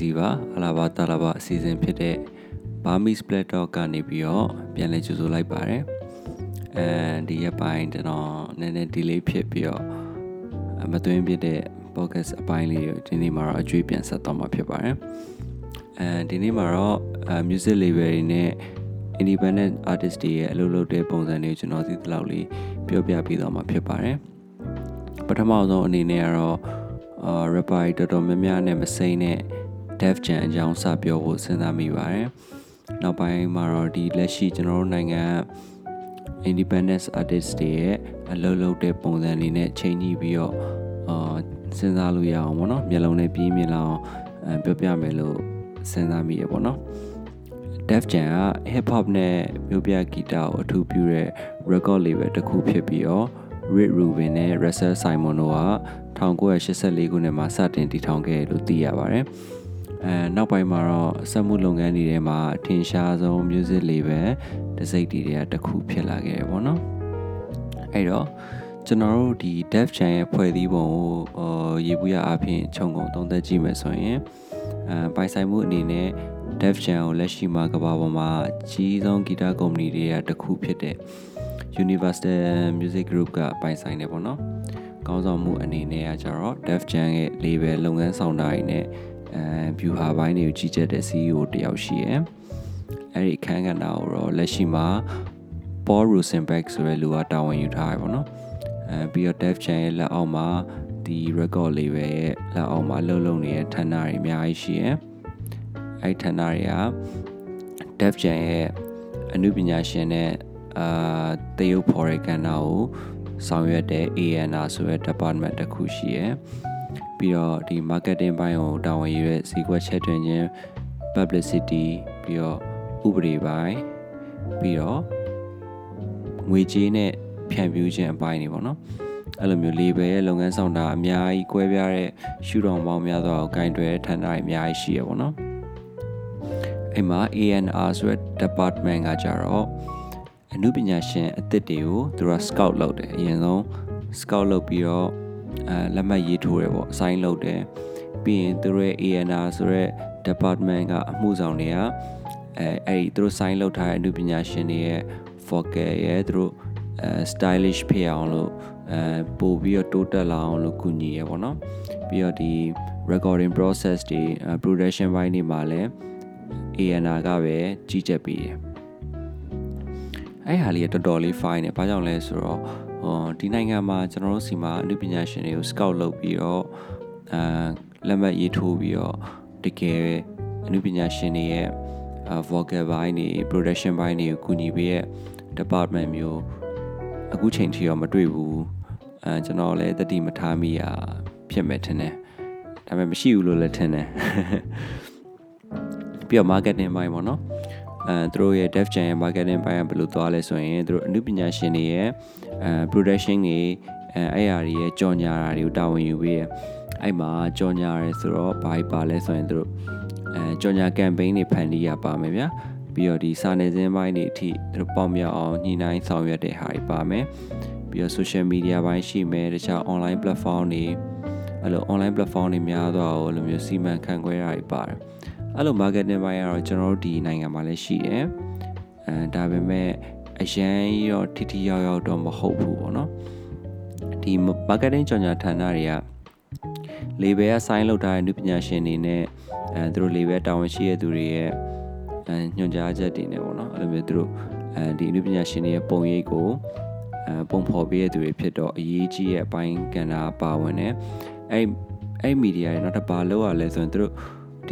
ကျွန်တော် AYC ပါအလားပါတာလာပါအစီအစဉ်ဖြစ်တဲ့ Burmese Split Talk ကနေပြီးတော့ပြန်လည်ကြိုဆိုလိုက်ပါတယ်အဲဒီရက်ပိုင်းကျွန်တော်နည်းနည်း delay ဖြစ်ပြီးတော့မသွင်းပြတဲ့ podcast အပိုင်းလေးကိုဒီနေ့မှာတော့အကျွေးပြန်ဆက်တော့မှာဖြစ်ပါတယ်အဲဒီနေ့မှာတော့ music label တွေနဲ့ independent artist တွေရဲ့အလုပ်လုပ်တဲ့ပုံစံတွေကိုကျွန်တော်သိသလောက်လေးပြောပြပေးသွားမှာဖြစ်ပါတယ်ပထမဆုံးအနေနဲ့ကတော့အာ rapper တော်တော်များများနဲ့မစိမ့်တဲ့ Def Jam အကြောင်းစပြောဖို့စဉ်းစားမိပါတယ်နောက်ပိုင်းမှာတော့ဒီလက်ရှိကျွန်တော်တို့နိုင်ငံ independence artist တွေရဲ့အလုပ်လုပ်တဲ့ပုံစံလေးနဲ့ချိန်ကြည့်ပြီးတော့အာစဉ်းစားလို့ရအောင်ပေါ့နော်မျက်လုံးနဲ့ပြင်းမြင်လောက်ပြောပြမယ်လို့စဉ်းစားမိရပေါ့နော် Def Jam က hip hop နဲ့မြို့ပြဂီတကိုအထူးပြုတဲ့ record label တစ်ခုဖြစ်ပြီးတော့ Rick Rubin နဲ့ Russell Simon တို့က1984ခုနှစ်မှာစတင်တည်ထောင်ခဲ့လို့သိရပါတယ်။ အဲနောက်ပိုင်းမှာတော့စက်မှုလုပ်ငန်းတွေထဲမှာအထင်ရှားဆုံး music label တစ်စိတ်တည်းတွေကတစ်ခုဖြစ်လာခဲ့တယ်ပေါ့နော်။အဲ့တော့ကျွန်တော်တို့ဒီ Def Jam ရဲ့ဖွဲ့စည်းပုံကိုအော်ရေဘူးရအဖြစ်ခြုံငုံသုံးသပ်ကြည့်မယ်ဆိုရင်အဲပိုင်ဆိုင်မှုအနေနဲ့ Def Jam ကိုလက်ရှိမှာကမ္ဘာပေါ်မှာအကြီးဆုံးဂီတကုမ္ပဏီတွေကတစ်ခုဖြစ်တဲ့ Universal Music Group ကပိုင်ဆိုင်တယ်ပေါ့နော်။ကောင်းဆောင်မှုအနေနဲ့ကကြတော့ Def Jam ရဲ့ label လုပ်ငန်းဆောင်တာတွေနဲ့ အဲ view ဟာပိုင်းတွေကိုကြီးကြပ်တဲ့ CEO တယောက်ရှိရယ်။အဲ့ဒီအခန်းကဏ္ဍကိုတော့လက်ရှိမှာ Paul Rosenberg ဆိုတဲ့လူကတာဝန်ယူထားရပေါ့နော်။အဲပြီးတော့ Def Jam ရဲ့လက်အောက်မှာဒီ record label ရဲ့လက်အောက်မှာလှုပ်လှုပ်နေတဲ့ဌာနတွေအများကြီးရှိရယ်။အဲ့ဌာနတွေက Def Jam ရဲ့အမှုပညာရှင်နဲ့အာတရုပ်ဖော်တဲ့ကဏ္ဍကိုဆောင်ရွက်တဲ့ ANR ဆိုတဲ့ department တစ်ခုရှိရယ် ပြီးတော့ဒီ marketing ဘိုင်းကိုတာဝန်ယူတဲ့ဈေးကွက်ချက်တွင်ခြင်း publicity ပြီးတော့ဥပဒေပိုင်းပြီးတော့ငွေကြေးနဲ့ဖြန့်ဖြူးခြင်းအပိုင်းတွေပေါ့နော်အဲ့လိုမျိုး label ရဲ့လုပ်ငန်းဆောင်တာအများကြီးကွဲပြားတဲ့ရှုထောင့်ပေါင်းများစွာကိုဂိုင်တွယ်ဌာနတွေအများကြီးရှိရပေါ့နော်အဲ့မှာ ANR ဆိုတဲ့ department ကကြတော့အမှုပညာရှင်အသစ်တွေကိုသူတို့ scout လုပ်တယ်အရင်ဆုံး scout လုပ်ပြီးတော့ အဲလက်မှတ်ရေးထိုးတယ်ပေါ့ assign လုပ်တယ်ပြီးရင်သူတို့ရဲ့ ANR ဆိုတဲ့ department ကအမှုဆောင်တွေကအဲအဲ့ဒီသူတို့ sign လုပ်ထားတဲ့အမှုပညာရှင်တွေရဲ့ vocal ရဲ့သူတို့အဲ stylish ဖြစ်အောင်လို့အဲပို့ပြီးတော့တိုးတက်လာအောင်လို့ကူညီရပေါ့နော်ပြီးတော့ဒီ recording process တွေ production ဘိုင်းတွေမှာလည်း ANR ကပဲကြီးကြပ်ပေးတယ်အဲ့ဟာလေးကတော်တော်လေး fine တယ်ဘာကြောင့်လဲဆိုတော့ ဟောဒီနိုင်ငံမှာကျွန်တော်တို့စီမှာအနုပညာရှင်တွေကို scout လုပ်ပြီးတော့အာလက်မှတ်ရေးထိုးပြီးတော့တကယ်အနုပညာရှင်တွေရဲ့ vocal ဘိုင်းတွေ production ဘိုင်းတွေကိုကူညီပေးရဲ့ department မျိုးအခုချိန်ထိတော့မတွေ့ဘူးအဲကျွန်တော်လည်းတတိမထားမိရဖြစ်မဲ့ထင်တယ်ဒါပေမဲ့မရှိဘူးလို့လည်းထင်တယ်ပြီးတော့ marketing ဘိုင်းပေါ့နော် အဲသူတို့ရဲ့ dev jam ရဲ့ marketing ဘိုင်းကဘယ်လိုသွားလဲဆိုရင်သူတို့အမှုပညာရှင်တွေရဲ့အဲ production တွေအဲအဲ့အရာတွေရဲ့ကြော်ညာတာတွေကိုတာဝန်ယူပေးရအဲ့မှာကြော်ညာရဲဆိုတော့ဘာပါလဲဆိုရင်သူတို့အဲကြော်ညာ campaign တွေဖန်တီးရပါမယ်ဗျာပြီးတော့ဒီစာနယ်ဇင်းပိုင်းတွေအထိသူတို့ပေါက်မြောက်အောင်ညှိနှိုင်းဆောင်ရွက်တဲ့ဟာတွေပါမယ်ပြီးတော့ social media ဘိုင်းရှိမယ်တခြား online platform တွေအဲ့လို online platform တွေများတော့အဲ့လိုမျိုးစီမံခန့်ခွဲတာတွေပါတယ် အဲ့လို marketing ဘိုင်းကတော့ကျွန်တော်တို့ဒီနိုင်ငံမှာလည်းရှိတယ်အဲဒါပေမဲ့အရန်ရောထိထိရောက်ရောက်တော့မဟုတ်ဘူးပေါ့နော်ဒီ marketing ကြော်ညာဌာနတွေက label က sign လုပ်ထားတဲ့လူပညာရှင်တွေနဲ့အဲသူတို့ label တာဝန်ရှိတဲ့သူတွေရဲ့အဲညွှန်ကြားချက်တွေနဲ့ပေါ့နော်အဲ့လိုမျိုးသူတို့အဲဒီလူပညာရှင်တွေရဲ့ပုံရိပ်ကိုအဲပုံဖော်ပေးတဲ့သူတွေဖြစ်တော့အရေးကြီးရဲ့အပိုင်းကဏ္ဍပါဝင်တယ်အဲ့အဲ့မီဒီယာတွေနောက်တစ်ပါလောက်ရလဲဆိုရင်သူတို့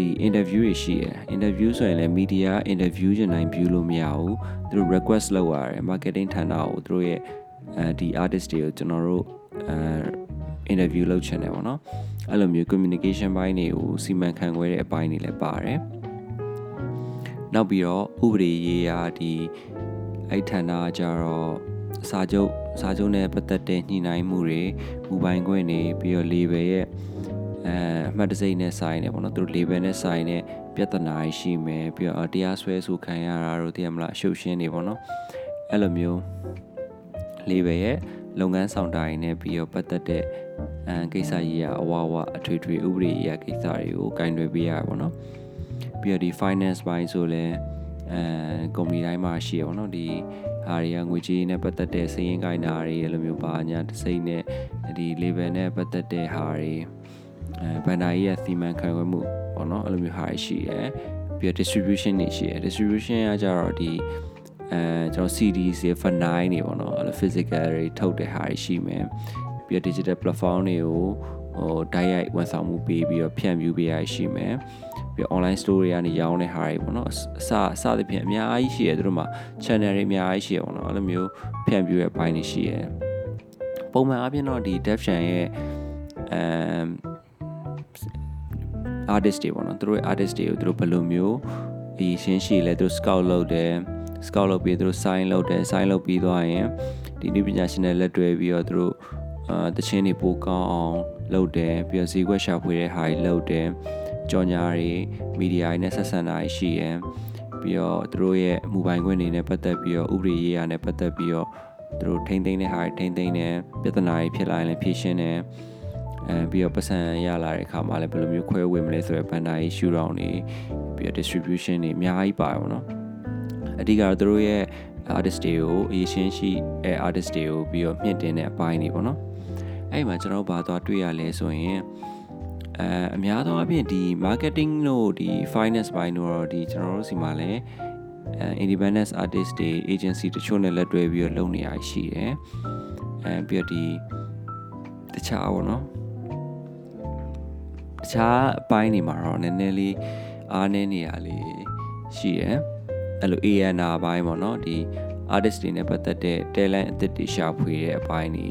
ဒီ interview တွေရှိရယ် interview ဆိုရင်လည်း media interview ချင်တိုင်း view လို့မရဘူးသူတို့ request လုပ်ရတယ် marketing ဌာနကိုသူတို့ရဲ့အဲဒီ artist တွေကိုကျွန်တော်တို့အဲ interview လုပ်ချင်တယ်ပေါ့နော်အဲ့လိုမျိုး communication ဘိုင်းတွေကိုစီမံခန့်ခွဲတဲ့အပိုင်းတွေလည်းပါတယ်နောက်ပြီးတော့ဥပဒေရေးရာဒီအဲ့ဌာနကြတော့စာချုပ်စာချုပ်နဲ့ပတ်သက်တဲ့ညှိနှိုင်းမှုတွေမူပိုင်ခွင့်တွေပြီးတော့ label ရဲ့ အဲအမှတ်တစိမ့်နဲ့ဆိုင်နေပေါ့နော်သူတို့ label နဲ့ဆိုင်တဲ့ပြဿနာရှိမယ်ပြီးတော့တရားစွဲဆိုခံရတာတို့သိရမလားအရှုပ်ရှင်းနေပေါ့နော်အဲ့လိုမျိုး label ရဲ့လုပ်ငန်းဆောင်တာတွေနဲ့ပြီးတော့ပတ်သက်တဲ့အမ်ကိစ္စကြီးအဝဝအထွေထွေဥပဒေရေးကိစ္စတွေကိုကင်တွယ်ပေးရပါဘောနော်ပြီးတော့ဒီ finance ဘိုင်းဆိုလဲအဲကုမ္ပဏီတိုင်းမှာရှိရပါတော့ဒီဟာတွေကငွေကြေးနဲ့ပတ်သက်တဲ့စည်ရင်းကိုင်းတာတွေအဲ့လိုမျိုးပါညာတစိမ့်နဲ့ဒီ level နဲ့ပတ်သက်တဲ့ဟာတွေ အဲဘန်ဒါကြီးရဲ့စီမံခန့်ခွဲမှုပေါ့နော်အဲ့လိုမျိုးဟာတွေရှိရယ်ပြီးတော့ distribution တွေရှိရယ် distribution ကကြတော့ဒီအဲကျွန်တော် CDs တွေ file တွေပေါ့နော်အဲ့လို physical တွေထုတ်တဲ့ဟာတွေရှိမယ်ပြီးတော့ digital platform တွေကိုဟိုတိုက်ရိုက်ဝန်ဆောင်မှုပေးပြီးတော့ဖြန့်ဖြူးပေးရရှိမယ်ပြီးတော့ online store တွေကနေရောင်းတဲ့ဟာတွေပေါ့နော်အစအစသဖြင့်အများကြီးရှိရသူတို့မှာ channel တွေအများကြီးရှိရပေါ့နော်အဲ့လိုမျိုးဖြန့်ဖြူးရဲ့ဘိုင်းတွေရှိရပုံမှန်အပြင်တော့ဒီ dev chan ရဲ့အမ် artist တွေပေါ့နော်သူတို့ရဲ့ artist တွေကိုသူတို့ဘယ်လိုမျိုးအရင်ရှင်းရှိလဲသူတို့ scout လုပ်တယ် scout လုပ်ပြီးသူတို့ sign လုပ်တယ် sign လုပ်ပြီးသွားရင်ဒီနည်းပညာရှင်တွေလက်တွဲပြီးတော့သူတို့အာတချင်းတွေပိုကောင်းအောင်လုပ်တယ်ပြီးတော့ဈေးကွက်ရှာဖွေတဲ့ဟာတွေလုပ်တယ်ကြော်ညာတွေမီဒီယာတွေနဲ့ဆက်ဆံတာရှိရယ်ပြီးတော့သူတို့ရဲ့မူပိုင်ခွင့်တွေနဲ့ပတ်သက်ပြီးတော့ဥပဒေရေးရာနဲ့ပတ်သက်ပြီးတော့သူတို့ထိမ့်သိမ်းတဲ့ဟာတွေထိမ့်သိမ်းတယ်ပြဿနာတွေဖြစ်လာရင်လည်းဖြေရှင်းတယ် အဲပြီးတော့ပတ်စံရလာတဲ့အခါမှာလည်းဘယ်လိုမျိုးခွဲဝေမလဲဆိုရယ်ဘန်ဒါရေးရှူတောင်းတွေပြီးတော့ distribution တွေအများကြီးပါပါတော့အဓိကတော့သူတို့ရဲ့ artist တွေကိုအရေးရှင်းရှိအဲ artist တွေကိုပြီးတော့မြင့်တင်တဲ့အပိုင်းတွေပေါ့နော်အဲ့မှာကျွန်တော်ဘာသွားတွေ့ရလဲဆိုရင်အဲအများသောအားဖြင့်ဒီ marketing လို့ဒီ finance ဘိုင်းတို့တော့ဒီကျွန်တော်တို့စီမှာလည်းအဲ independent artist တွေ agency တချို့နဲ့လက်တွဲပြီးတော့လုပ်နေရရှိတယ်အဲပြီးတော့ဒီတခြားပေါ့နော် တခြားအပိုင်းတွေမှာတော့နည်းနည်းလေးအားနည်းနေရလေးရှိတယ်အဲ့လို ANR ဘိုင်းပေါ့နော်ဒီ artist တွေနဲ့ပတ်သက်တဲ့ talent အသစ်တွေရှာဖွေတဲ့အပိုင်းတွေ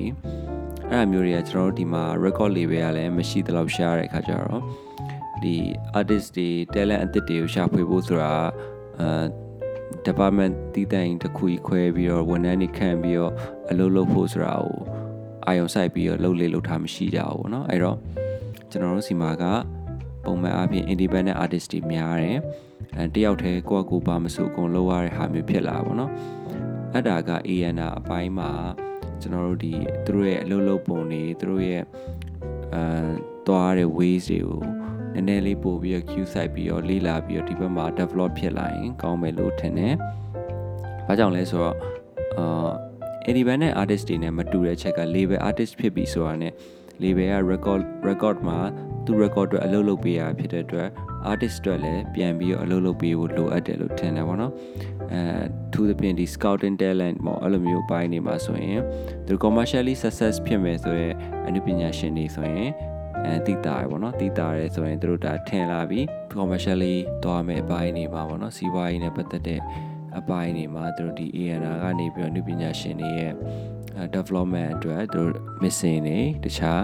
အဲ့အမျိုးတွေကကျွန်တော်တို့ဒီမှာ record label ကလည်းမရှိသလောက်ရှားတဲ့အခါကျတော့ဒီ artist တွေ talent အသစ်တွေကိုရှာဖွေဖို့ဆိုတာအဲ department တီးတိုင်တစ်ခုကြီးခွဲပြီးတော့ဝန်ထမ်းတွေခန့်ပြီးတော့အလုပ်လုပ်ဖို့ဆိုတာကိုအာယုံစိုက်ပြီးတော့လုပ်လေလုပ်ထားမရှိကြဘူးเนาะအဲ့တော့ ကျွန်တော်တို့စီမှာကပုံမှန်အားဖြင့် independent artist တွေများတယ်အဲတယောက်တည်းကိုယ့်အကူပါမစုအကုန်လုပ်ရတဲ့ဟာမျိုးဖြစ်လာပါတော့အဲ့ဒါက ANR အပိုင်းမှာကျွန်တော်တို့ဒီသူတို့ရဲ့အလုပ်လုပ်ပုံတွေသူတို့ရဲ့အဲသွားတဲ့ ways တွေကိုနည်းနည်းလေးပို့ပြီးတော့ queue site ပြီးတော့လေ့လာပြီးတော့ဒီဘက်မှာ develop ဖြစ်လာရင်ကောင်းမယ်လို့ထင်တယ်။ဘာကြောင့်လဲဆိုတော့အာ independent artist တွေနဲ့မတူတဲ့ချက်က label artist ဖြစ်ပြီဆိုတာနဲ့ label က record record မှာသူ record အတွက်အလုပ်လုပ်ပေးရဖြစ်တဲ့အတွက် artist အတွက်လည်းပြန်ပြီးတော့အလုပ်လုပ်ပေးဖို့လိုအပ်တယ်လို့ထင်တယ်ပေါ့နော်အဲသူသဖြင့်ဒီ scouting talent ပေါ့အဲ့လိုမျိုးပိုင်းနေမှာဆိုရင်သူ commercially success ဖြစ်မယ်ဆိုရင်အနုပညာရှင်တွေဆိုရင်အဲတိတာရပေါ့နော်တိတာရဲဆိုရင်သူတို့ဒါထင်လာပြီး commercially သွားမယ်အပိုင်းနေမှာပေါ့နော်စီးပွားရေးနဲ့ပတ်သက်တဲ့ အပိုင်းနေမှာသူတို့ဒီ ANR ကနေပြီးတော့အနုပညာရှင်တွေရဲ့ development အတွက်သူတို့ missing တွေတခြား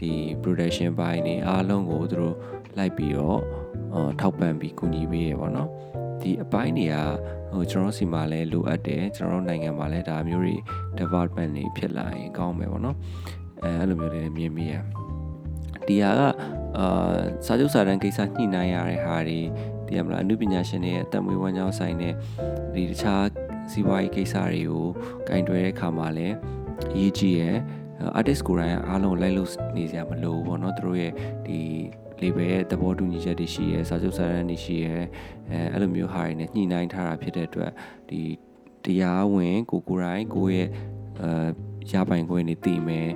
ဒီ production ဘိုင်းတွေအားလုံးကိုသူတို့လိုက်ပြီးတော့ထောက်ပံ့ပြီးကူညီပေးရပေါ့နော်ဒီအပိုင်းတွေကဟိုကျွန်တော်စီမှာလည်းလိုအပ်တယ်ကျွန်တော်တို့နိုင်ငံမှာလည်းဒါမျိုးတွေ development တွေဖြစ်လာရင်ကောင်းမယ်ပေါ့နော်အဲအဲ့လိုမျိုးတွေမြင်မိရဒီဟာကအာစာချုပ်စာတမ်းကိစ္စညှိနှိုင်းရတဲ့ဟာတွေ တည်ရမလားအမှုပညာရှင်တွေရဲ့အသက်မွေးဝမ်းကြောင်းဆိုင်တဲ့ဒီတခြားစီးပွားရေးကိစ္စတွေကိုကင်တွယ်တဲ့အခါမှာလည်းအရေးကြီးရယ် artist ကိုယ်တိုင်အားလုံးလိုက်လို့နေစရာမလိုဘူးပေါ့နော်သူတို့ရဲ့ဒီ label ရဲ့သဘောတူညီချက်တွေရှိရဲစာချုပ်စာတမ်းတွေရှိရဲအဲအဲ့လိုမျိုးဟာတွေနဲ့ညှိနှိုင်းထားတာဖြစ်တဲ့အတွက်ဒီတရားဝင်ကိုကိုယ်တိုင်ကိုယ့်ရဲ့အဲရပိုင်ခွင့်တွေတည်မယ်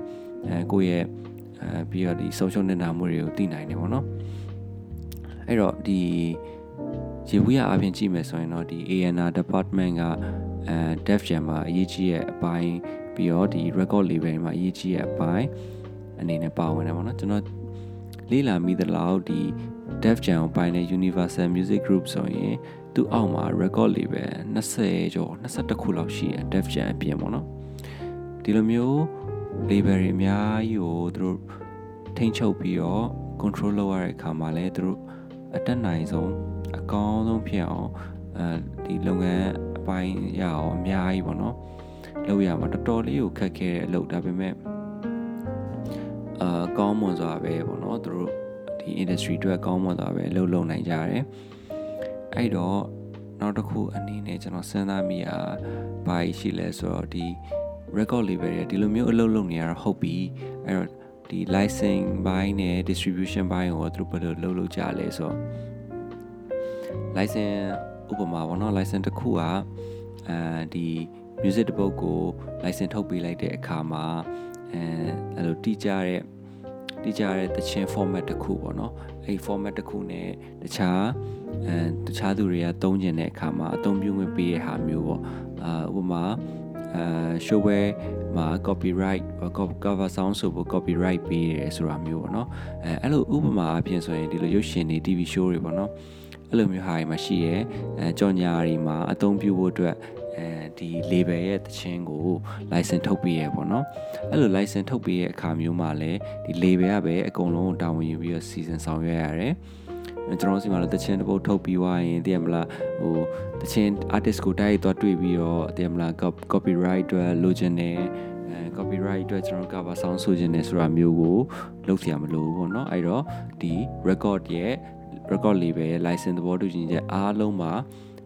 အဲကိုယ့်ရဲ့အဲပြီးတော့ဒီဆုံးရှုံးနေတာမှုတွေကိုတည်နိုင်တယ်ပေါ့နော်အဲ့တော့ဒီ ရေဘူးရအပြင်ကြည့်မယ်ဆိုရင်တော့ဒီ ANR department ကအဲ dev jam မှာအရေးကြီးတဲ့အပိုင်းပြီးတော့ဒီ record label မှာအရေးကြီးတဲ့အပိုင်းအနေနဲ့ပါဝင်တယ်ပေါ့နော်ကျွန်တော်လေ့လာမိသလောက်ဒီ Def Jam ကိုပိုင်းတဲ့ Universal Music Group ဆိုရင်သူ့အောက်မှာ record label 20ကျော်21ခုလောက်ရှိတယ် Def Jam အပြင်ပေါ့နော်ဒီလိုမျိုး label တွေအများကြီးကိုသူတို့ထိန်းချုပ်ပြီးတော့ control လုပ်ရတဲ့အခါမှာလည်းသူတို့အတက်နိုင်ဆုံး အကောင်းဆုံးဖြစ်အောင်အဲဒီလုပ်ငန်းအပိုင်းရအောင်အများကြီးပေါ့နော်လုပ်ရမှာတော်တော်လေးကိုခက်ခဲတဲ့အလုပ်ဒါပေမဲ့အာကောင်းမွန်စွာပဲပေါ့နော်သူတို့ဒီ industry အတွက်ကောင်းမွန်စွာပဲလှုပ်လှုပ်နိုင်ကြတယ်အဲ့တော့နောက်တစ်ခုအနေနဲ့ကျွန်တော်စဉ်းစားမိတာဘာရှိလဲဆိုတော့ဒီ record label တွေဒီလိုမျိုးအလုပ်လုပ်နေရတော့ဟုတ်ပြီအဲ့တော့ဒီ license ဘိုင်းနဲ့ distribution ဘိုင်းကိုသူတို့ဘယ်လိုလုပ်လုပ်ကြလဲဆိုတော့ license ဥပမာပေါ့နော် license တစ်ခုကအဲဒီ music တစ်ပုဒ်ကို license ထုတ်ပေးလိုက်တဲ့အခါမှာအဲအဲ့လိုတိကျတဲ့တိကျတဲ့တခြင်း format တစ်ခုပေါ့နော်အဲ့ format တစ်ခုနဲ့တခြားအဲတခြားသူတွေကသုံးကျင်တဲ့အခါမှာအသုံးပြုခွင့်ပေးတဲ့ဟာမျိုးပေါ့အာဥပမာအဲ showware မှာ copyright cover sound ဆိုဖို့ copyright ပေးရတယ်ဆိုတာမျိုးပေါ့နော်အဲအဲ့လိုဥပမာအပြင်ဆိုရင်ဒီလိုရုပ်ရှင်တွေ TV show တွေပေါ့နော် အဲ့လိုမျိုးဟာတွေမှာရှိရဲအဲကြော်ညာတွေမှာအသုံးပြုဖို့အတွက်အဲဒီ label ရဲ့တခြင်းကို license ထုတ်ပေးရပေါ့နော်အဲ့လို license ထုတ်ပေးရဲ့အခါမျိုးမှာလည်းဒီ label ကပဲအကုန်လုံးတာဝန်ယူပြီးတော့ season ဆောင်ရွက်ရတယ်ကျွန်တော်စီမှာလည်းတခြင်းတစ်ပုတ်ထုတ်ပြီးွားရင်တည်ရမလားဟိုတခြင်း artist ကိုတိုက်ရိုက်သွားတွေ့ပြီးတော့တည်ရမလား copyright အတွက်လိုချင်တယ်အဲ copyright အတွက်ကျွန်တော် cover sound ဆိုခြင်းနဲ့ဆိုတာမျိုးကိုလုပ်เสียမလို့ပေါ့เนาะအဲ့တော့ဒီ record ရဲ့ record label ရဲ့ license သဘောတူညီချက်အားလုံးမှာ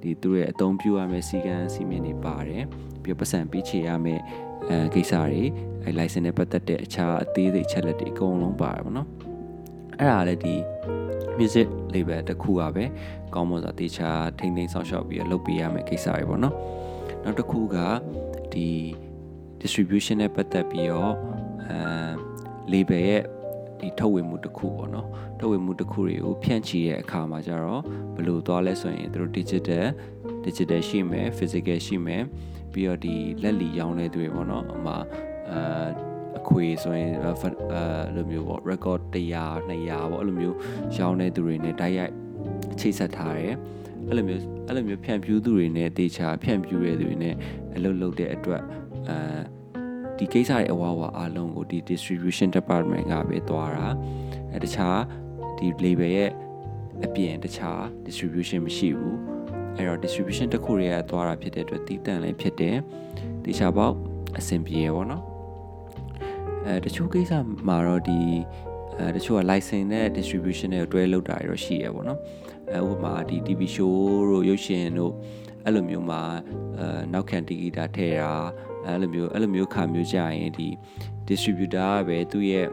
ဒီသူတို့ရဲ့အသုံးပြုရမယ့်စီကံစီမင်းတွေပါတယ်ပြီးတော့ပတ်စံပေးချေရမယ့်အဲကိစ္စတွေအဲ license နဲ့ပတ်သက်တဲ့အခြားအသေးစိတ်ချက်လက်တွေအကုန်လုံးပါတယ်ပေါ့နော်အဲ့ဒါလည်းဒီ music label တစ်ခုကပဲကောင်းမွန်စွာတေချာထိမ့်သိမ်းဆောင်ရှောက်ပြီးလုပ်ပေးရမယ့်ကိစ္စတွေပေါ့နော်နောက်တစ်ခုကဒီ distribution နဲ့ပတ်သက်ပြီးတော့အဲ label ရဲ့ ဒီထုတ်ဝေမှုတစ်ခုပေါ့နော်ထုတ်ဝေမှုတစ်ခုတွေကိုဖြန့်ချီတဲ့အခါမှာကျတော့ဘယ်လိုသွားလဲဆိုရင်တို့ digital digital ရှိမယ် physical ရှိမယ်ပြီးတော့ဒီလက်လီရောင်းတဲ့သူတွေပေါ့နော်အမှအာအခွေဆိုရင်အဲလိုမျိုးပေါ့ record 100 200ပေါ့အဲ့လိုမျိုးရောင်းတဲ့သူတွေနဲ့တိုက်ရိုက်ချိတ်ဆက်ထားတယ်အဲ့လိုမျိုးအဲ့လိုမျိုးဖြန့်ဖြူးသူတွေနဲ့တေချာဖြန့်ဖြူးရတဲ့သူတွေနဲ့အလုပ်လုပ်တဲ့အတွက်အဲ ဒီကိစ္စတွေအဝါဝါအားလုံးကိုဒီ distribution department ကပဲသွားတာအဲတခြားဒီ label ရဲ့အပြင်တခြား distribution မရှိဘူးအဲ့တော့ distribution တစ်ခုတွေကသွားတာဖြစ်တဲ့အတွက်တီးတန့်လည်းဖြစ်တယ်တခြားပေါက်အဆင်ပြေရပါတော့အဲတချို့ကိစ္စမှာတော့ဒီအဲတချို့က license နဲ့ distribution နဲ့တွဲလုပ်တာတွေတော့ရှိရပါတော့အဲဥပမာဒီ TV show တို့ရုပ်ရှင်တို့ အဲ့လိုမျိုးမှာအဲနောက်ခံတီဂီတာထည့်တာအဲ့လိုမျိုးအဲ့လိုမျိုးခါမျိုးကြရင်ဒီ distributor ကပဲသူ့ရဲ့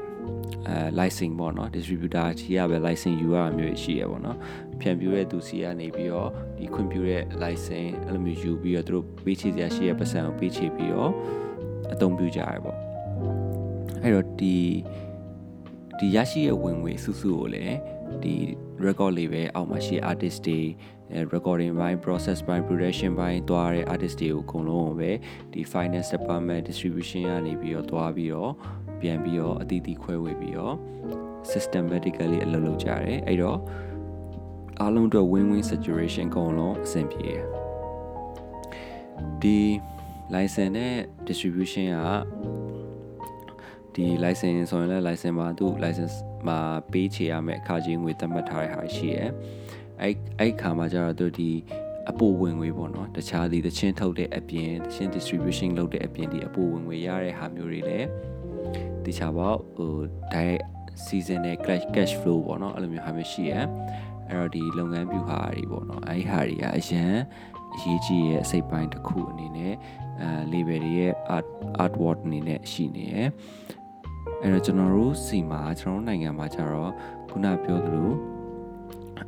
အဲ license ပေါ့နော် distributor ကြီးကပဲ license ယူရတာမျိုးရှိရပေါ့နော်ဖြန့်ပြူတဲ့သူစီကနေပြီးတော့ဒီခွင့်ပြုတဲ့ license အဲ့လိုမျိုးယူပြီးတော့သူတို့ပေးချေစရာရှိရပတ်စံကိုပေးချေပြီးတော့အသုံးပြုကြရပေါ့အဲ့တော့ဒီဒီရရှိရဲ့ဝင်ငွေစုစုကိုလည်းဒီ record label အောက်မှာရှိ artist တွေ recording ဘိုင်း process ဘိုင်း production ဘိုင်းသွားတဲ့ artist တွေကိုအကုန်လုံးကိုပဲဒီ finance department distribution ကနေပြီးတော့သွားပြီးတော့ပြန်ပြီးတော့အတီးတီးခွဲဝေပြီးတော့ systematically အလုပ်လုပ်ကြတယ်အဲ့တော့အားလုံးအတွက် win win situation အကုန်လုံးအဆင်ပြေတယ်ဒီ license နဲ့ distribution ကဒီ license ဆိုရင်လည်း license မှာသူ license မှာပေးချေရမယ့်အခါချင်းငွေသတ်မှတ်ထားတဲ့ဟာရှိရယ် အဲ့အဲ့ခါမှာကျတော့သူဒီအပိုဝင်ငွေပေါ့နော်တခြားဒီတချင်းထုတ်တဲ့အပြင်တချင်း distribution လုပ်တဲ့အပြင်ဒီအပိုဝင်ငွေရတဲ့ဟာမျိုးတွေလည်းတခြားပေါ့ဟို direct season နဲ့ cash cash flow ပေါ့နော်အဲ့လိုမျိုးဟာမျိုးရှိရယ်အဲ့တော့ဒီလုပ်ငန်းပြုဟာတွေပေါ့နော်အဲ့ဒီဟာတွေကအရန်အရေးကြီးရဲ့အစိပ်ပိုင်းတစ်ခုအနေနဲ့အဲ label တွေရဲ့ art artwork အနေနဲ့ရှိနေရယ်အဲ့တော့ကျွန်တော်တို့စီမှာကျွန်တော်တို့နိုင်ငံမှာကျတော့ခုနပြောသလို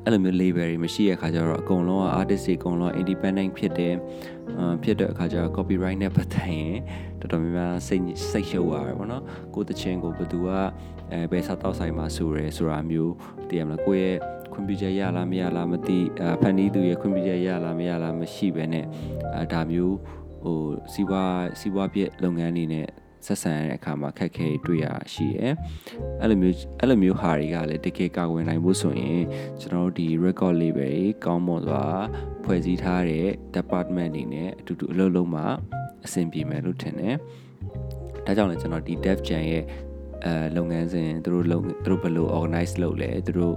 အဲ့လိုမျိုး label တွေမရှိတဲ့အခါကျတော့အကုန်လုံးက artist တွေအကုန်လုံး independent ဖြစ်တယ်အဖြစ်တဲ့အခါကျတော့ copyright နဲ့ပတ်သက်ရင်တော်တော်များများစိတ်စိတ်ရှုပ်ရတယ်ပေါ့နော်ကိုတချင်းကိုဘယ်သူကအဲဘယ်စားတော့ဆိုင်မှာဆိုရဲဆိုတာမျိုးသိရမလားကိုယ့်ရဲ့ခွင့်ပြုချက်ရလားမရလားမသိအဖန်တီးသူရဲ့ခွင့်ပြုချက်ရလားမရလားမရှိပဲနဲ့အဲဒါမျိုးဟိုစီးပွားစီးပွားပြလုပ်ငန်းတွေနဲ့ ဆက်ဆံရတဲ့အခါမှာခက်ခဲတွေ့ရရှိရယ်အဲ့လိုမျိုးအဲ့လိုမျိုးဟာတွေကလည်းတကယ်ကာကွယ်နိုင်ဖို့ဆိုရင်ကျွန်တော်တို့ဒီ record label တွေကောင်းမွန်စွာဖွဲ့စည်းထားတဲ့ department တွေနဲ့အတူတူအလုပ်လုပ်မှအဆင်ပြေမယ်လို့ထင်တယ်ဒါကြောင့်လည်းကျွန်တော်ဒီ dev jam ရဲ့အဲလုပ်ငန်းစဉ်သူတို့လုပ်သူတို့ဘယ်လို organize လုပ်လဲသူတို့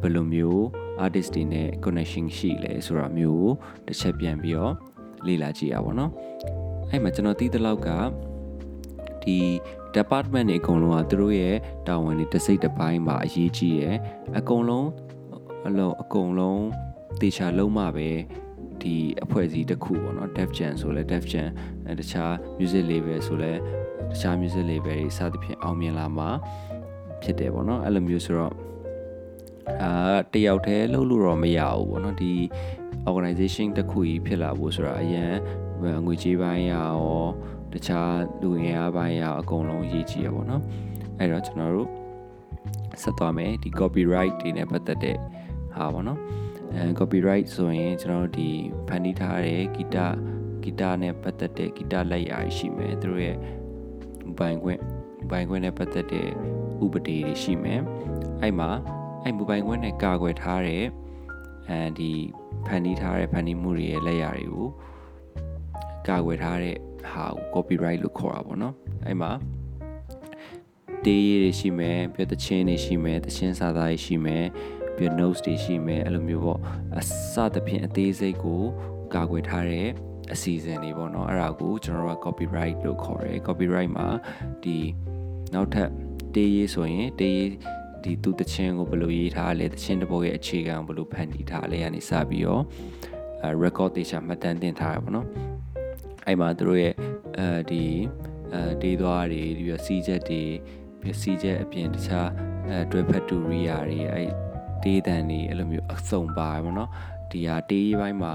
ဘယ်လိုမျိုး artist တွေနဲ့ connection ရှိလဲဆိုတာမျိုးကိုတစ်ချက်ပြန်ပြီးတော့လေ့လာကြည့်ရပါတော့။အဲ့မှာကျွန်တော်သိတဲ့လောက်က ဒီ department တွေအကုန်လုံးကသူတို့ရဲ့တာဝန်တွေတစ်စိတ်တစ်ပိုင်းမှာအရေးကြီးရယ်အကုန်လုံးအလုံးအကုန်လုံးတေချာလုံးမှပဲဒီဒီအဖွဲ့အစည်းတစ်ခုပေါ့နော် Def Jam ဆိုလဲ Def Jam တခြား music label ဆိုလဲတခြား music label တွေစသဖြင့်အောင်မြင်လာမှာဖြစ်တယ်ပေါ့နော်အဲ့လိုမျိုးဆိုတော့အာတယောက်တည်းလှုပ်လို့တော့မရဘူးပေါ့နော်ဒီ organization တစ်ခုကြီးဖြစ်လာဖို့ဆိုတာအရင်ငွေကြေးပိုင်းရော တခြားလူငယ်အားပိုင်းရောအကုန်လုံးအရေးကြီးရပေါ့နော်အဲ့တော့ကျွန်တော်တို့ဆက်သွားမယ်ဒီ copyright တွေနဲ့ပတ်သက်တဲ့ဟာပေါ့နော်အဲ copyright ဆိုရင်ကျွန်တော်တို့ဒီဖန်တီးထားတဲ့ဂီတဂီတနဲ့ပတ်သက်တဲ့ဂီတလက်ရာရှိမယ်သူတို့ရဲ့ဘိုင်ခွင့်ဘိုင်ခွင့်နဲ့ပတ်သက်တဲ့ဥပဒေတွေရှိမယ်အဲ့မှာအဲ့မိုဘိုင်ခွင့်နဲ့ကာကွယ်ထားတဲ့အဲဒီဖန်တီးထားတဲ့ဖန်တီးမှုတွေရဲ့လက်ရာတွေကိုကာကွယ်ထားတဲ့ ဟာကို copyright လို့ခေါ်တာပေါ့နော်အဲ့မှာတေးရည်တွေရှိမယ်ပြီးတော့တခြင်းတွေရှိမယ်တခြင်းစာသားတွေရှိမယ်ပြီးတော့ notes တွေရှိမယ်အဲ့လိုမျိုးပေါ့အစသဖြင့်အသေးစိတ်ကိုကာကွယ်ထားတဲ့အစီအစဉ်တွေပေါ့နော်အဲ့ဒါကိုကျွန်တော်တို့က copyright လို့ခေါ်တယ် copyright မှာဒီနောက်ထပ်တေးရေးဆိုရင်တေးရေးဒီသူတခြင်းကိုဘယ်လိုရေးထားလဲတခြင်းတပုတ်ရဲ့အခြေခံကိုဘယ်လိုဖန်တီးထားလဲကနေစပြီးတော့အဲ record တေချာမှတ်တမ်းတင်ထားရပါတော့ အဲ့မှာတို့ရဲ့အဲဒီအဲဒေးသွားတွေပြီးတော့စီးချက်တွေပြီးစီးချက်အပြင်တခြားအဲတွဲဖက်တူရီယာတွေအဲဒေးတန်တွေအဲ့လိုမျိုးအစုံပါပါတော့ဒီဟာတေးပိုင်းမှာ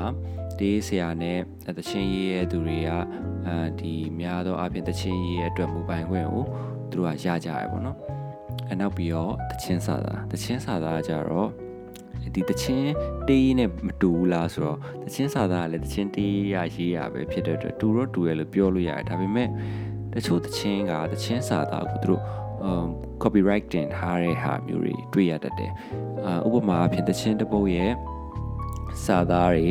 တေးဆရာနဲ့တချင်းရေးရဲ့သူတွေကအဲဒီများသောအားဖြင့်တချင်းရေးရဲ့အတွက်မူပိုင်ခွင့်ကိုသူတို့ကရကြရပေါ့နော်အနောက်ပြီးတော့တချင်းစာသားတချင်းစာသားကြတော့ ဒီတချင်းတေးနဲ့မတူဘူးလားဆိုတော့တချင်းစာသားကလည်းတချင်းတေးရရေးရပဲဖြစ်တဲ့အတွက်တူတော့တူရလို့ပြောလို့ရတယ်ဒါပေမဲ့တချို့တချင်းကတချင်းစာသားကိုသူတို့ copyright တင်ထားတဲ့ဟာမျိုးတွေတွေ့ရတတ်တယ်အာဥပမာအဖြစ်တချင်းတပုတ်ရဲ့စာသားတွေ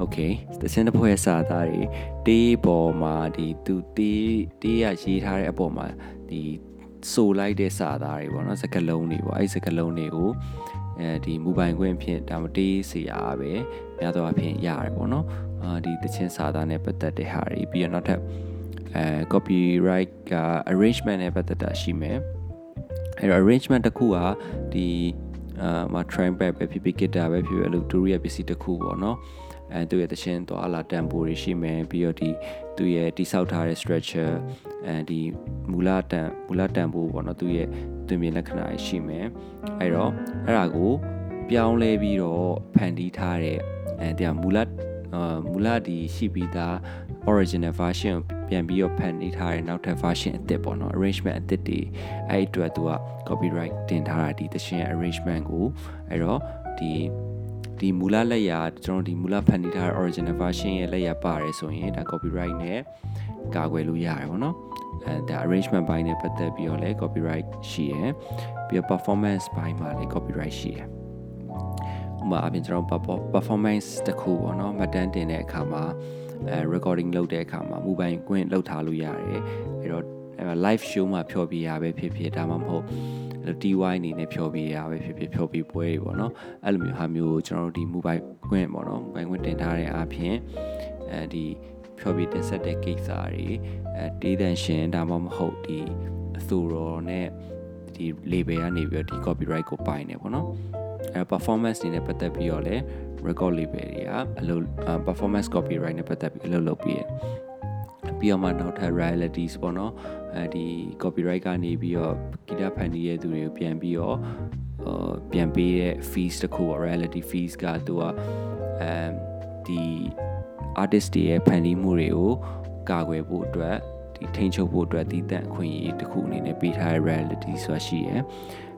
okay တချင်းတပုတ်ရဲ့စာသားတွေတေးပေါ်မှာဒီသူတေးတေးရရေးထားတဲ့အပေါ်မှာဒီဆိုလိုက်တဲ့စာသားတွေပေါ့နော်စကလုံးတွေပေါ့အဲ့စကလုံးတွေကို အဲဒီမူပိုင်ခွင့်ဖြင့်ဒါမတေးစီရပဲများသောအားဖြင့်ရတယ်ပေါ့နော်အာဒီတချင်းစာသားနဲ့ပတ်သက်တဲ့ဟာတွေပြီးတော့နောက်ထပ်အဲ copyright က arrangement နဲ့ပတ်သက်တာရှိမယ်အဲ့တော့ arrangement တစ်ခုကဒီအာမ trumpet ပဲဖြစ်ဖြစ် guitar ပဲဖြစ်ဖြစ်အဲ့လိုဒူရီယာပစ္စည်းတစ်ခုပေါ့နော် အဲသူရဲ့တခြင်းသွားလာတန်ဖိုးတွေရှိမယ်ပြီးတော့ဒီသူရဲ့တိဆောက်ထားတဲ့ structure အဲဒီမူလတန်မူလတန်ဖိုးပေါ့နော်သူရဲ့တွင်ပြင်လက္ခဏာရှိမယ်အဲ့တော့အဲ့ဒါကိုပြောင်းလဲပြီးတော့ဖန်တီးထားတဲ့အဲတရားမူလအာမူလဒီရှိပြီးသား original version ကိုပြန်ပြီးတော့ဖန်တီးထားတဲ့နောက်ထပ် version အသစ်ပေါ့နော် arrangement အသစ်တွေအဲ့အတွက်သူက copyright တင်ထားတာဒီသရှင် arrangement ကိုအဲ့တော့ဒီ ဒီမူလလက်ရာကျွန်တော်ဒီမူလဖန်တီးထားတဲ့ original version ရဲ့လက်ရာပါတယ်ဆိုရင်ဒါ copyright နဲ့ကာကွယ်လို့ရတယ်ပေါ့နော်အဲဒါ arrangement ဘိုင်းနဲ့ပတ်သက်ပြီးတော့လည်း copyright ရှိရယ်ပြီးတော့ performance ဘိုင်းမှာလည်း copyright ရှိရယ်ဥပမာအပြင်ကျွန်တော် performance တခုပေါ့နော်မှတ်တမ်းတင်တဲ့အခါမှာအဲ recording လုပ်တဲ့အခါမှာ mobile ကွင်းလောက်ထားလို့ရတယ်အဲ့တော့ live show မှာဖြောပြရပဲဖြစ်ဖြစ်ဒါမှမဟုတ် TY အနေနဲ့ဖြောပြရပဲဖြစ်ဖြစ်ဖြောပြပွဲတွေပေါ့နော်အဲ့လိုမျိုးဟာမျိုးကျွန်တော်တို့ဒီ mobile ကွင်းပေါ့နော် mobile ကွင်းတင်ထားတဲ့အားဖြင့်အဲဒီဖြောပြတင်ဆက်တဲ့ကိစ္စတွေအဲတေးတန်ရှင်ဒါမှမဟုတ်ဒီအသူတော်နဲ့ဒီ label ကနေပြီးတော့ဒီ copyright ကိုပိုင်နေပေါ့နော်အဲ performance တွေနဲ့ပတ်သက်ပြီးတော့လည်း record label တွေကအလုပ် performance copyright နဲ့ပတ်သက်ပြီးအလုပ်လုပ်ပြီးရပြီးတော့မှနောက်ထပ် royalties ပေါ့နော် အဲဒီ copyright ကနေပြီးတော့ဂီတဖန်တီးရဲ့သူတွေကိုပြန်ပြီးတော့အာပြန်ပေးတဲ့ fees တခုပေါ့ royalty fees ကသူကအဲဒီ artist တွေရဲ့ဖန်တီးမှုတွေကိုကာကွယ်ဖို့အတွက်ဒီထိန်းချုပ်ဖို့အတွက်တည်တံ့အခွင့်အရေးတစ်ခုအနေနဲ့ပေးထားတဲ့ royalty ဆိုတာရှိရယ်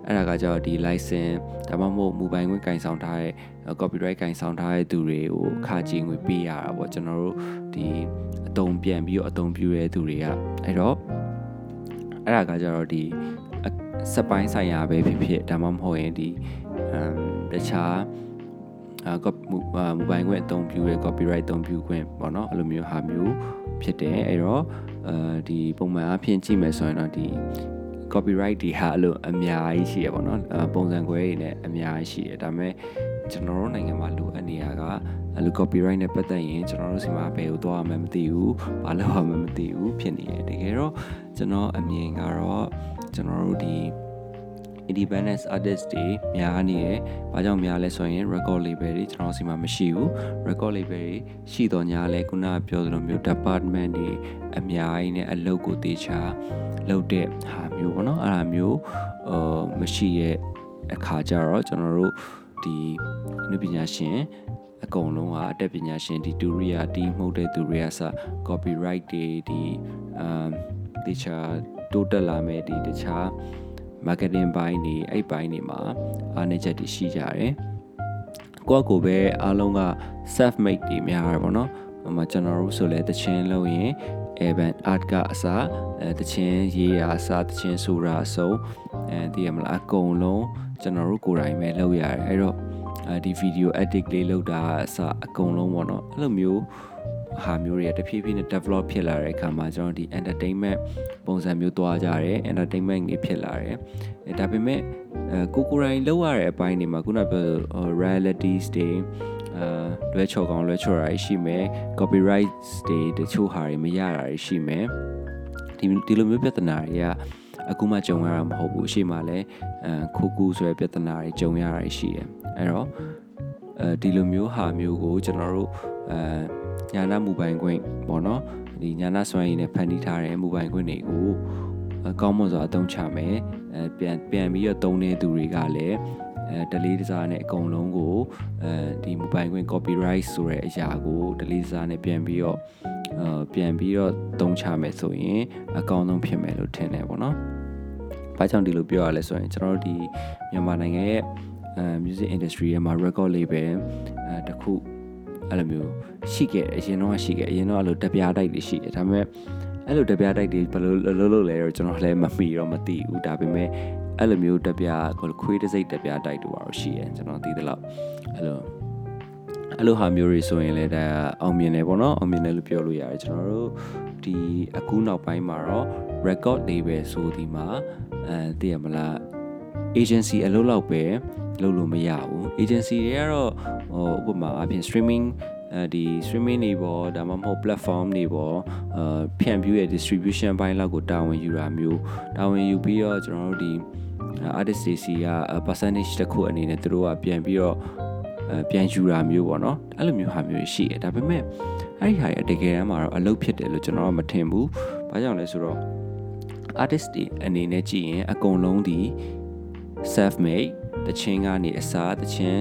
အဲ့ဒါကကြောင့်ဒီ license ဒါမှမဟုတ်မူပိုင်ခွင့်ကင်ဆောင်ထားတဲ့ copyright ကင်ဆောင်ထားတဲ့သူတွေကိုခါကြီးငွေပေးရတာပေါ့ကျွန်တော်တို့ဒီအတုံးပြန်ပြီးတော့အတုံးပြတဲ့သူတွေကအဲ့တော့ အဲ့ဒါကကြတော့ဒီစက်ပိုင်းဆိုင်ရာပဲဖြစ်ဖြစ်ဒါမှမဟုတ်ရင်ဒီအမ်တခြားအာမူပိုင်ခွင့်အသုံးပြုရဲ copyright အသုံးပြုခွင့်ပေါ့နော်အဲ့လိုမျိုးဟာမျိုးဖြစ်တယ်အဲ့တော့အဲဒီပုံမှန်အဖြစ်ကြည့်မယ်ဆိုရင်တော့ဒီ copyright တွေဟာအဲ့လိုအများကြီးရှိရပါတော့ပုံစံခွဲတွေနဲ့အများကြီးရှိရဒါပေမဲ့ ကျွန်တော်တို့နိုင်ငံမှာလိုအပ်နေရကအဲ့လို copyright နဲ့ပတ်သက်ရင်ကျွန်တော်တို့စီမှာဘယ်ကိုသွားရမှမသိဘူးဘာလုပ်ရမှမသိဘူးဖြစ်နေတယ်တကယ်တော့ကျွန်တော်အမြင်ကတော့ကျွန်တော်တို့ဒီ independent artist တွေများနေတယ်။ဘာကြောင့်များလဲဆိုရင် record label တွေကျွန်တော်စီမှာမရှိဘူး။ record label တွေရှိတော့ညာလဲခုနကပြောသလိုမျိုး department တွေအများကြီးနဲ့အလုပ်ကိုတေချာလုပ်တဲ့ဟာမျိုးပေါ့နော်။အဲ့ဒါမျိုးအာမရှိရဲ့အခါကျတော့ကျွန်တော်တို့ ဒီအနုပညာရှင်အကုန်လုံးကအတက်ပညာရှင်ဒီတူရီယာဒီမှုတ်တဲ့သူတွေကစ copyright တွေဒီအာတခြားတိုးတက်လာမဲ့ဒီတခြား marketing ဘိုင်းတွေအဲ့ဘိုင်းတွေမှာအားနည်းချက်တွေရှိကြတယ်ကိုယ့်ကိုယ်ပဲအားလုံးက self made တွေများရပါတော့ဟိုမှာကျွန်တော်တို့ဆိုလဲတချင်းလို့ရင် urban art ကအစားအဲတချင်းရေးရာအစားတချင်းဆိုတာအစုံအဲဒီရမလားအကုန်လုံးကျွန်တော်တို့ကိုယ်တိုင်ပဲလုပ်ရတယ်အဲ့တော့အဲဒီ video edit လေးလုပ်တာအစားအကုန်လုံးပေါ့နော်အဲ့လိုမျိုးဟာမျိုးတွေကတဖြည်းဖြည်းနဲ့ develop ဖြစ်လာတဲ့အခါမှာကျွန်တော်ဒီ entertainment ပုံစံမျိုးသွားကြတယ် entertainment ကြီးဖြစ်လာတယ်အဲဒါပေမဲ့အဲကိုကိုရိုင်းလောက်ရတဲ့အပိုင်းတွေမှာခုနပြော realities တွေ အာလွဲချော်ကောင်းလွဲချော်တာရှိမယ် copyright တွေတချို့ဟာတွေမရတာရှိမယ်ဒီဒီလိုမျိုးပြဿနာတွေကအခုမှကြုံရတာမဟုတ်ဘူးအရှိမှလည်းအဲခိုးကူးဆိုတဲ့ပြဿနာတွေကြုံရတာရှိတယ်အဲ့တော့အဲဒီလိုမျိုးဟာမျိုးကိုကျွန်တော်တို့အဲညာနာမူပိုင်ခွင့်ပေါ့နော်ဒီညာနာစွမ်းရည်နဲ့ဖန်တီးထားတဲ့မူပိုင်ခွင့်တွေကိုကောင်းမွန်စွာအသုံးချမယ်အဲပြန်ပြန်ပြီးတော့တုံးတဲ့သူတွေကလည်း အဲဒလေးတစားနဲ့အကုန်လုံးကိုအဲဒီမူပိုင်ခွင့် copyright ဆိုတဲ့အရာကိုဒလေးတစားနဲ့ပြန်ပြီးတော့အဲပြန်ပြီးတော့သုံးချမယ်ဆိုရင်အကောင်းဆုံးဖြစ်မယ်လို့ထင်တယ်ပေါ့နော်။ဘာကြောင့်ဒီလိုပြောရလဲဆိုရင်ကျွန်တော်တို့ဒီမြန်မာနိုင်ငံရဲ့အဲ music industry ရဲ့မှာ record label အဲတခုအဲ့လိုမျိုးရှိခဲ့အရင်တော့ရှိခဲ့အရင်တော့အဲ့လိုတပြားတိုက်တွေရှိတယ်ဒါပေမဲ့အဲ့လိုတပြားတိုက်တွေဘယ်လိုလုပ်လို့လဲတော့ကျွန်တော်လည်းမမီတော့မသိဘူးဒါပေမဲ့ အဲ့လိုမျိုးတပြားခွေးတစ်စိတ်တပြားတိုက်တို့ပါတော့ရှိတယ်ကျွန်တော်သိသလောက်အဲ့လိုအဲ့လိုဟာမျိုးတွေဆိုရင်လည်းဒါအောင်မြင်တယ်ပေါ့နော်အောင်မြင်တယ်လို့ပြောလို့ရတယ်ကျွန်တော်တို့ဒီအခုနောက်ပိုင်းမှာတော့ record label ဆိုဒီမှာအဲသိရမလား agency အလုပ်လောက်ပဲလုပ်လို့မရဘူး agency တွေကတော့ဟိုဥပမာအပြင် streaming အဲဒီ streaming တွေပေါ့ဒါမှမဟုတ် platform တွေပေါ့အာဖြန့်ဖြူးရဲ့ distribution ဘိုင်းလောက်ကိုတာဝန်ယူတာမျိုးတာဝန်ယူပြီးတော့ကျွန်တော်တို့ဒီ artist တွေစီက percentage တစ်ခုအနေနဲ့သူတို့ကပြန်ပြီးတော့ပြန်ယူတာမျိုးပေါ့နော်အဲ့လိုမျိုးဟာမျိုးရှိတယ်ဒါပေမဲ့အဲ့ဒီဟာရတကယ်တမ်းမှာတော့အလုပ်ဖြစ်တယ်လို့ကျွန်တော်ကမထင်ဘူးဘာကြောင့်လဲဆိုတော့ artist တွေအနေနဲ့ကြည့်ရင်အကုန်လုံးဒီ self made တချင်းကနေအစားတချင်း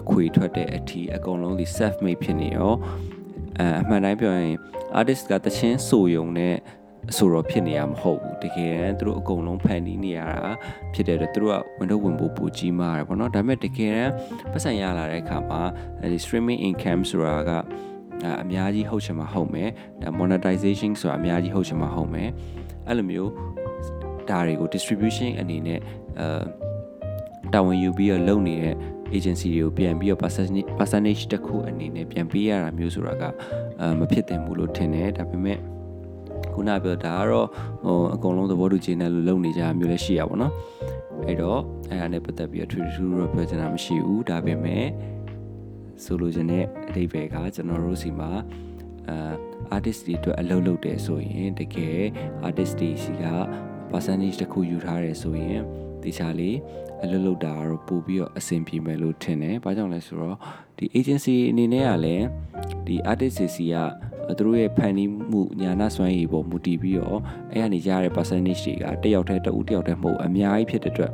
အခွေထွက်တဲ့အထီအကုန်လုံးဒီ self made ဖြစ်နေရောအဲအမှန်တိုင်းပြောရင် artist ကတချင်းဆိုယုံနဲ့ ဆိုတော့ဖြစ်နေရမဟုတ်ဘူးတကယ်တမ်းသူတို့အကုန်လုံးဖန်တီးနေရတာဖြစ်တဲ့အတွက်သူတို့ကဝန်တော့ဝင်ဖို့ပူကြီးမားတယ်ပေါ့နော်ဒါပေမဲ့တကယ်တမ်းပတ်စံရလာတဲ့အခါမှာဒီ streaming income ဆိုတာကအများကြီးဟုတ်ချင်မှဟုတ်မယ်ဒါ monetization ဆိုတာအများကြီးဟုတ်ချင်မှဟုတ်မယ်အဲ့လိုမျိုးဒါတွေကို distribution အနေနဲ့အဲတာဝန်ယူပြီးတော့လုပ်နေတဲ့ agency တွေကိုပြန်ပြီးတော့ percentage percentage တစ်ခုအနေနဲ့ပြန်ပေးရတာမျိုးဆိုတာကအာမဖြစ်သင့်ဘူးလို့ထင်တယ်ဒါပေမဲ့ ခုနပြောဒါကတော့ဟိုအကုန်လုံးသဘောတူချင်တယ်လို့လုပ်နေကြမျိုးလည်းရှိရပါတော့အဲ့တော့အဲ့ဒါနဲ့ပတ်သက်ပြီးတော့ true true တော့ပြောချင်တာမရှိဘူးဒါပေမဲ့ဆိုလိုချင်တဲ့အဓိပ္ပာယ်ကကျွန်တော်တို့စီမှာအာ artist တွေအတွက်အလုပ်လုပ်တယ်ဆိုရင်တကယ် artist တွေစီက percentage တစ်ခုယူထားတယ်ဆိုရင်တခြားလေးအလုပ်လုပ်တာကတော့ပို့ပြီးတော့အဆင်ပြေမယ်လို့ထင်တယ်။ဘာကြောင့်လဲဆိုတော့ဒီ agency အနေနဲ့ကလည်းဒီ artist စီက သူတို့ရဲ့ဖန်တီးမှုညာနာစွမ်းရည်ပေါ်မူတည်ပြီးတော့အဲ့ကနေရတဲ့ percentage တွေကတယောက်တည်းတဦးတယောက်တည်းမဟုတ်အများကြီးဖြစ်တဲ့အတွက်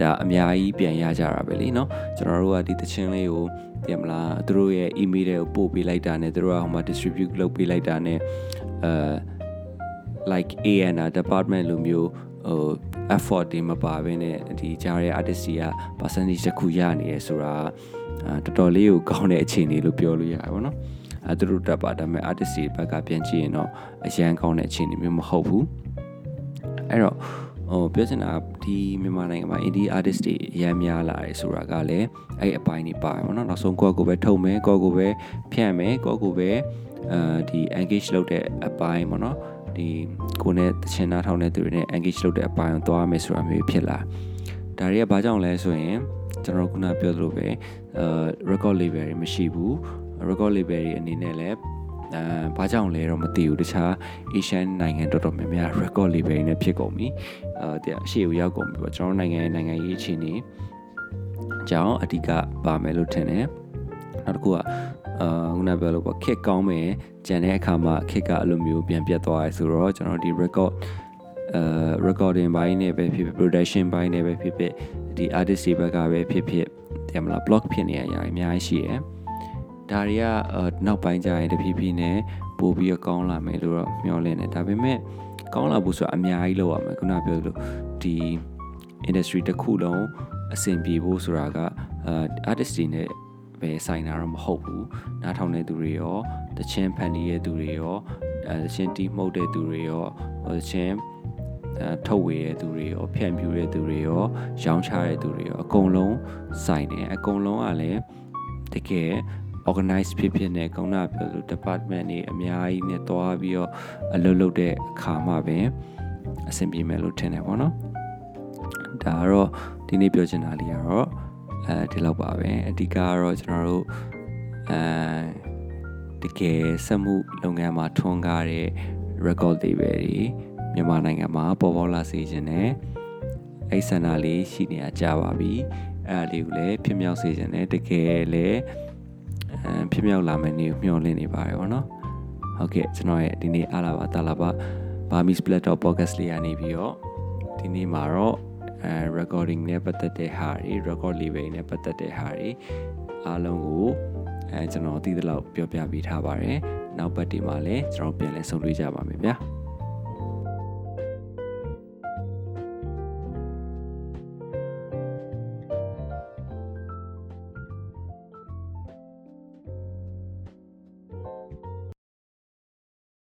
ဒါအများကြီးပြန်ရကြတာပဲလीเนาะကျွန်တော်တို့ကဒီတခြင်းလေးကိုပြင်မလားသူတို့ရဲ့ email တွေကိုပို့ပေးလိုက်တာနဲ့သူတို့ကဟိုမှာ distribute လုပ်ပေးလိုက်တာနဲ့အဲ like A&R department လိုမျိုးဟို effort တွေမပါဘဲနဲ့ဒီကြားရဲ့ artist တွေက percentage တစ်ခုရနေရဆိုတာတော်တော်လေးကိုကောင်းတဲ့အခြေအနေလို့ပြောလို့ရတယ်ပေါ့နော် အဲသူတို့တက်ပါဒါပေမဲ့ artist တွေဘက်ကပြန်ကြည့်ရင်တော့အရန်ကောင်းတဲ့အခြေအနေမျိုးမဟုတ်ဘူးအဲ့တော့ဟိုပြောချင်တာဒီမြန်မာနိုင်ငံမှာ indie artist တွေအများများလာတယ်ဆိုတာကလည်းအဲ့အပိုင်းတွေပါတယ်ပေါ့နော်နောက်ဆုံးကိုယ့်ကိုယ်ပဲထုတ်မယ်ကိုယ့်ကိုယ်ပဲဖြန့်မယ်ကိုယ့်ကိုယ်ပဲအဲဒီ engage လုပ်တဲ့အပိုင်းပေါ့နော်ဒီကိုနဲ့တချင်နာထောင်းတဲ့သူတွေနဲ့ engage လုပ်တဲ့အပိုင်းကိုသွားမယ်ဆိုတာမျိုးဖြစ်လာဒါတွေကဘာကြောင့်လဲဆိုရင်ကျွန်တော်ခုနပြောသလိုပဲအဲ record label တွေမရှိဘူး record label တွေအနေနဲ့လည်းအဲဘာကြောင့်လဲတော့မသိဘူးတခြား Asian နိုင်ငံတော်တော်များများ record label နဲ့ဖြစ်ကုန်ပြီအဲတဲ့အရှိကိုရောက်ကုန်ပြီပေါ့ကျွန်တော်နိုင်ငံရဲ့နိုင်ငံရေးအခြေအနေကြောင့်အဓိကပါမယ်လို့ထင်တယ်နောက်တစ်ခုကအာခုနပြောလို့ပေါ့ခက်ကောင်းမယ်ကြံတဲ့အခါမှာခက်ကအဲ့လိုမျိုးပြန်ပြတ်သွားရဲဆိုတော့ကျွန်တော်ဒီ record အဲ recording ဘိုင်းနဲ့ပဲဖြစ်ဖြစ် production ဘိုင်းနဲ့ပဲဖြစ်ဖြစ်ဒီ artist တွေဘက်ကပဲဖြစ်ဖြစ်တယ်မလား block ဖြစ်နေရအရာအများကြီးရှိတယ် ဒါတွေကနောက်ပိုင်းကျရင်တဖြည်းဖြည်းနဲ့ပို့ပြီးတော့ကောင်းလာမယ်လို့တော့မျှော်လင့်တယ်ဒါပေမဲ့ကောင်းလာဖို့ဆိုတာအများကြီးလုပ်ရမယ်ခုနပြောလို့ဒီ industry တစ်ခုလုံးအဆင်ပြေဖို့ဆိုတာကအာ artist တွေနဲ့ပဲဆိုင်တာတော့မဟုတ်ဘူးနားထောင်တဲ့သူတွေရောတချင်းဖန်တီးတဲ့သူတွေရောတချင်းတီးမှုတ်တဲ့သူတွေရောတချင်းထုတ်ဝေတဲ့သူတွေရောဖြန့်ဖြူတဲ့သူတွေရောရောင်းချတဲ့သူတွေရောအကုန်လုံးဆိုင်တယ်အကုန်လုံးကလည်းတကယ် organize ဖြစ်ဖြစ်နဲ့ကောင်းတာပြောလို့ department တွေအများကြီးနဲ့တွားပြီးတော့အလုပ်လုပ်တဲ့အခါမှာပဲအဆင်ပြေမယ်လို့ထင်တယ်ပေါ့နော်ဒါကတော့ဒီနေ့ပြောချင်တာလေးကတော့အဲဒီလောက်ပါပဲအဓိကကတော့ကျွန်တော်တို့အဲတကယ်စက်မှုလုပ်ငန်းမှာထွန်းကားတဲ့ record တွေပဲဒီမြန်မာနိုင်ငံမှာပေါ်ပေါလာစေခြင်းနဲ့အဲ့ဆန္ဒလေးရှိနေတာကြာပါပြီအဲ့ဒါလေးကိုလည်းဖြစ်မြောက်စေခြင်းနဲ့တကယ်လည်းအဲ ဖြစ်မြောက်လာမယ့်နေ့ကိုမျှော်လင့်နေပါတယ်ဗောနော်ဟုတ်ကဲ့ကျွန်တော်ရဲ့ဒီနေ့အားလာပါတာလာပါ Burmese Split Top Podcast လေးရနေပြီးတော့ဒီနေ့မှာတော့အဲ recording နဲ့ပတ်သက်တဲ့ဟာတွေ record label နဲ့ပတ်သက်တဲ့ဟာတွေအားလုံးကိုအဲကျွန်တော်သိသလောက်ပြောပြပေးထားပါတယ်နောက်ပတ်ဒီမှာလည်းကျွန်တော်ပြန်လဲဆုံတွေ့ကြပါမယ်ဗျာ